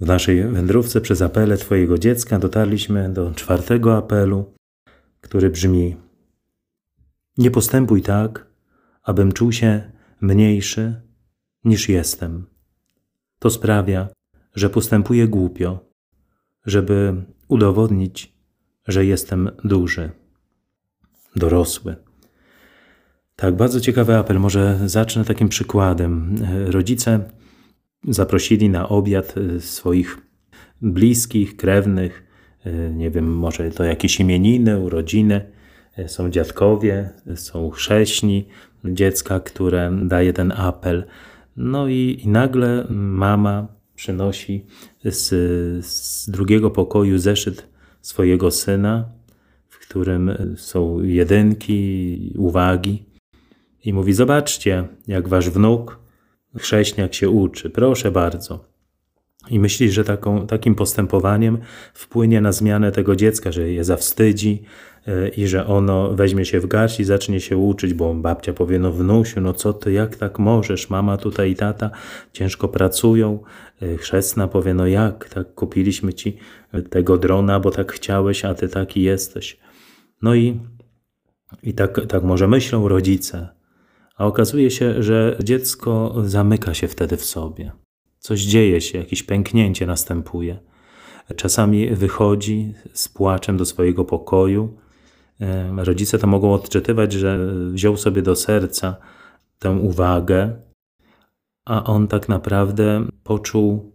W naszej wędrówce przez apele Twojego dziecka dotarliśmy do czwartego apelu, który brzmi: Nie postępuj tak, abym czuł się mniejszy niż jestem. To sprawia, że postępuję głupio, żeby udowodnić, że jestem duży, dorosły. Tak, bardzo ciekawy apel. Może zacznę takim przykładem. Rodzice zaprosili na obiad swoich bliskich, krewnych, nie wiem, może to jakieś imieniny, urodziny. Są dziadkowie, są chrześni dziecka, które daje ten apel. No i, i nagle mama przynosi z, z drugiego pokoju zeszyt swojego syna, w którym są jedynki, uwagi. I mówi: Zobaczcie, jak wasz wnuk, chrześniak się uczy, proszę bardzo. I myśli, że taką, takim postępowaniem wpłynie na zmianę tego dziecka, że je zawstydzi e, i że ono weźmie się w garść i zacznie się uczyć, bo babcia powie, no wnusiu, no co ty, jak tak możesz, mama tutaj i tata ciężko pracują. E, chrzestna powie, no jak, tak kupiliśmy ci tego drona, bo tak chciałeś, a ty taki jesteś. No i, i tak, tak może myślą rodzice, a okazuje się, że dziecko zamyka się wtedy w sobie. Coś dzieje się, jakieś pęknięcie następuje. Czasami wychodzi z płaczem do swojego pokoju. E, rodzice to mogą odczytywać, że wziął sobie do serca tę uwagę, a on tak naprawdę poczuł,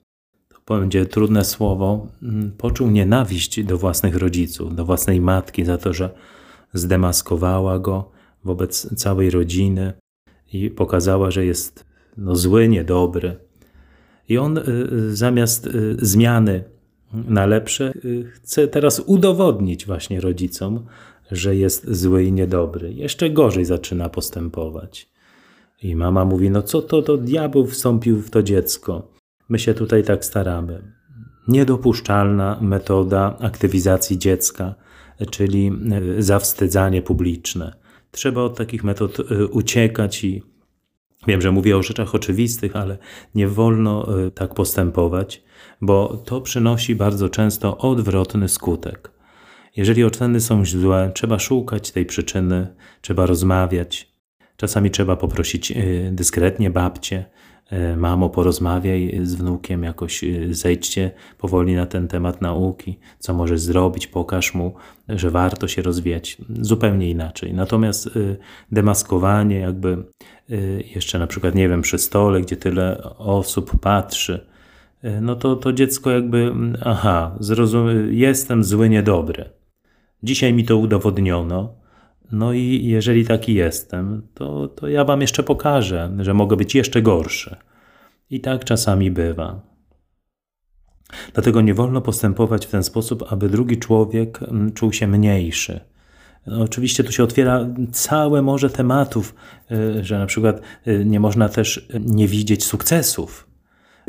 to będzie trudne słowo, mm, poczuł nienawiść do własnych rodziców, do własnej matki za to, że zdemaskowała go wobec całej rodziny i pokazała, że jest no, zły, niedobry. I on y, y, zamiast y, zmiany na lepsze chce teraz udowodnić właśnie rodzicom, że jest zły i niedobry. Jeszcze gorzej zaczyna postępować. I mama mówi: No co to, to diabeł wstąpił w to dziecko? My się tutaj tak staramy. Niedopuszczalna metoda aktywizacji dziecka, czyli zawstydzanie publiczne. Trzeba od takich metod uciekać i Wiem, że mówię o rzeczach oczywistych, ale nie wolno e, tak postępować, bo to przynosi bardzo często odwrotny skutek. Jeżeli oceny są złe, trzeba szukać tej przyczyny, trzeba rozmawiać. Czasami trzeba poprosić e, dyskretnie babcię, mamo, porozmawiaj z wnukiem, jakoś zejdźcie powoli na ten temat nauki, co możesz zrobić, pokaż mu, że warto się rozwijać zupełnie inaczej. Natomiast demaskowanie, jakby jeszcze na przykład, nie wiem, przy stole, gdzie tyle osób patrzy, no to to dziecko jakby, mm, aha, zrozum, jestem zły, niedobry. Dzisiaj mi to udowodniono, no i jeżeli taki jestem, to, to ja wam jeszcze pokażę, że mogę być jeszcze gorszy. I tak czasami bywa. Dlatego nie wolno postępować w ten sposób, aby drugi człowiek mm, czuł się mniejszy no, oczywiście tu się otwiera całe morze tematów, y, że na przykład y, nie można też nie widzieć sukcesów.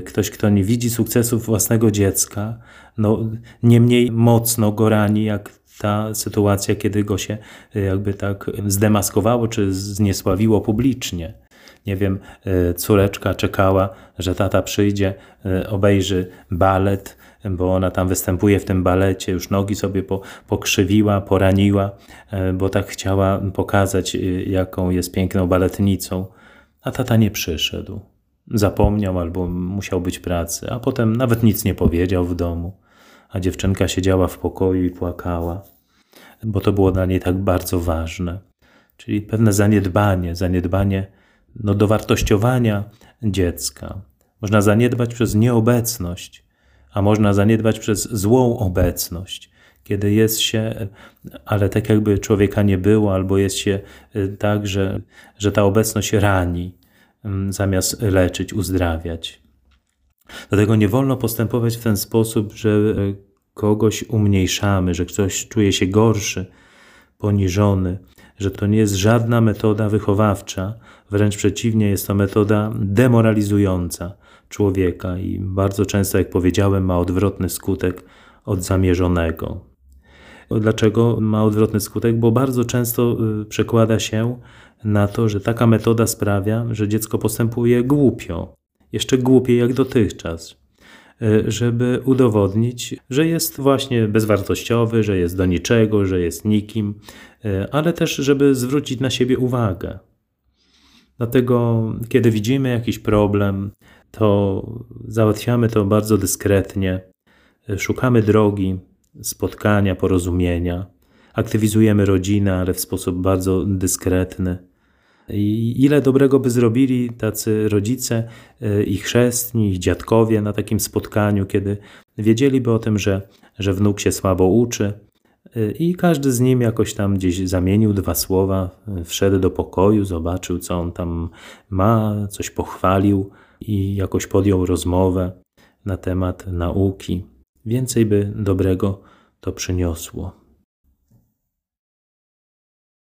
Ktoś, kto nie widzi sukcesów własnego dziecka, no, nie mniej mocno go rani, jak ta sytuacja, kiedy go się y, jakby tak zdemaskowało czy zniesławiło publicznie. Nie wiem, córeczka czekała, że tata przyjdzie, obejrzy balet, bo ona tam występuje w tym balecie, już nogi sobie po, pokrzywiła, poraniła, bo tak chciała pokazać, jaką jest piękną baletnicą. A tata nie przyszedł. Zapomniał albo musiał być pracy, a potem nawet nic nie powiedział w domu. A dziewczynka siedziała w pokoju i płakała, bo to było dla niej tak bardzo ważne. Czyli pewne zaniedbanie, zaniedbanie no, dowartościowania dziecka. Można zaniedbać przez nieobecność a można zaniedbać przez złą obecność, kiedy jest się, ale tak jakby człowieka nie było, albo jest się y, tak, że, że ta obecność rani, mm, zamiast leczyć, uzdrawiać. Dlatego nie wolno postępować w ten sposób, że y, kogoś umniejszamy, że ktoś czuje się gorszy, poniżony, że to nie jest żadna metoda wychowawcza, wręcz przeciwnie, jest to metoda demoralizująca człowieka i bardzo często, jak powiedziałem, ma odwrotny skutek od zamierzonego. Dlaczego ma odwrotny skutek? Bo bardzo często y, przekłada się na to, że taka metoda sprawia, że dziecko postępuje głupio, jeszcze głupiej jak dotychczas. e, żeby udowodnić, że jest właśnie bezwartościowy, że jest do niczego, że jest nikim, e, ale też, żeby zwrócić na siebie uwagę. Dlatego, kiedy widzimy jakiś problem, to załatwiamy to bardzo dyskretnie, e, szukamy drogi spotkania, porozumienia, aktywizujemy rodzinę, ale w sposób bardzo dyskretny. I ile dobrego by zrobili tacy rodzice e, i chrzestni, i dziadkowie na takim spotkaniu, kiedy wiedzieliby o tym, że, że wnuk się słabo uczy, e, i każdy z nim jakoś tam gdzieś zamienił dwa słowa, e, wszedł do pokoju, zobaczył, co on tam ma, coś pochwalił i jakoś podjął rozmowę na temat nauki. Więcej by dobrego to przyniosło.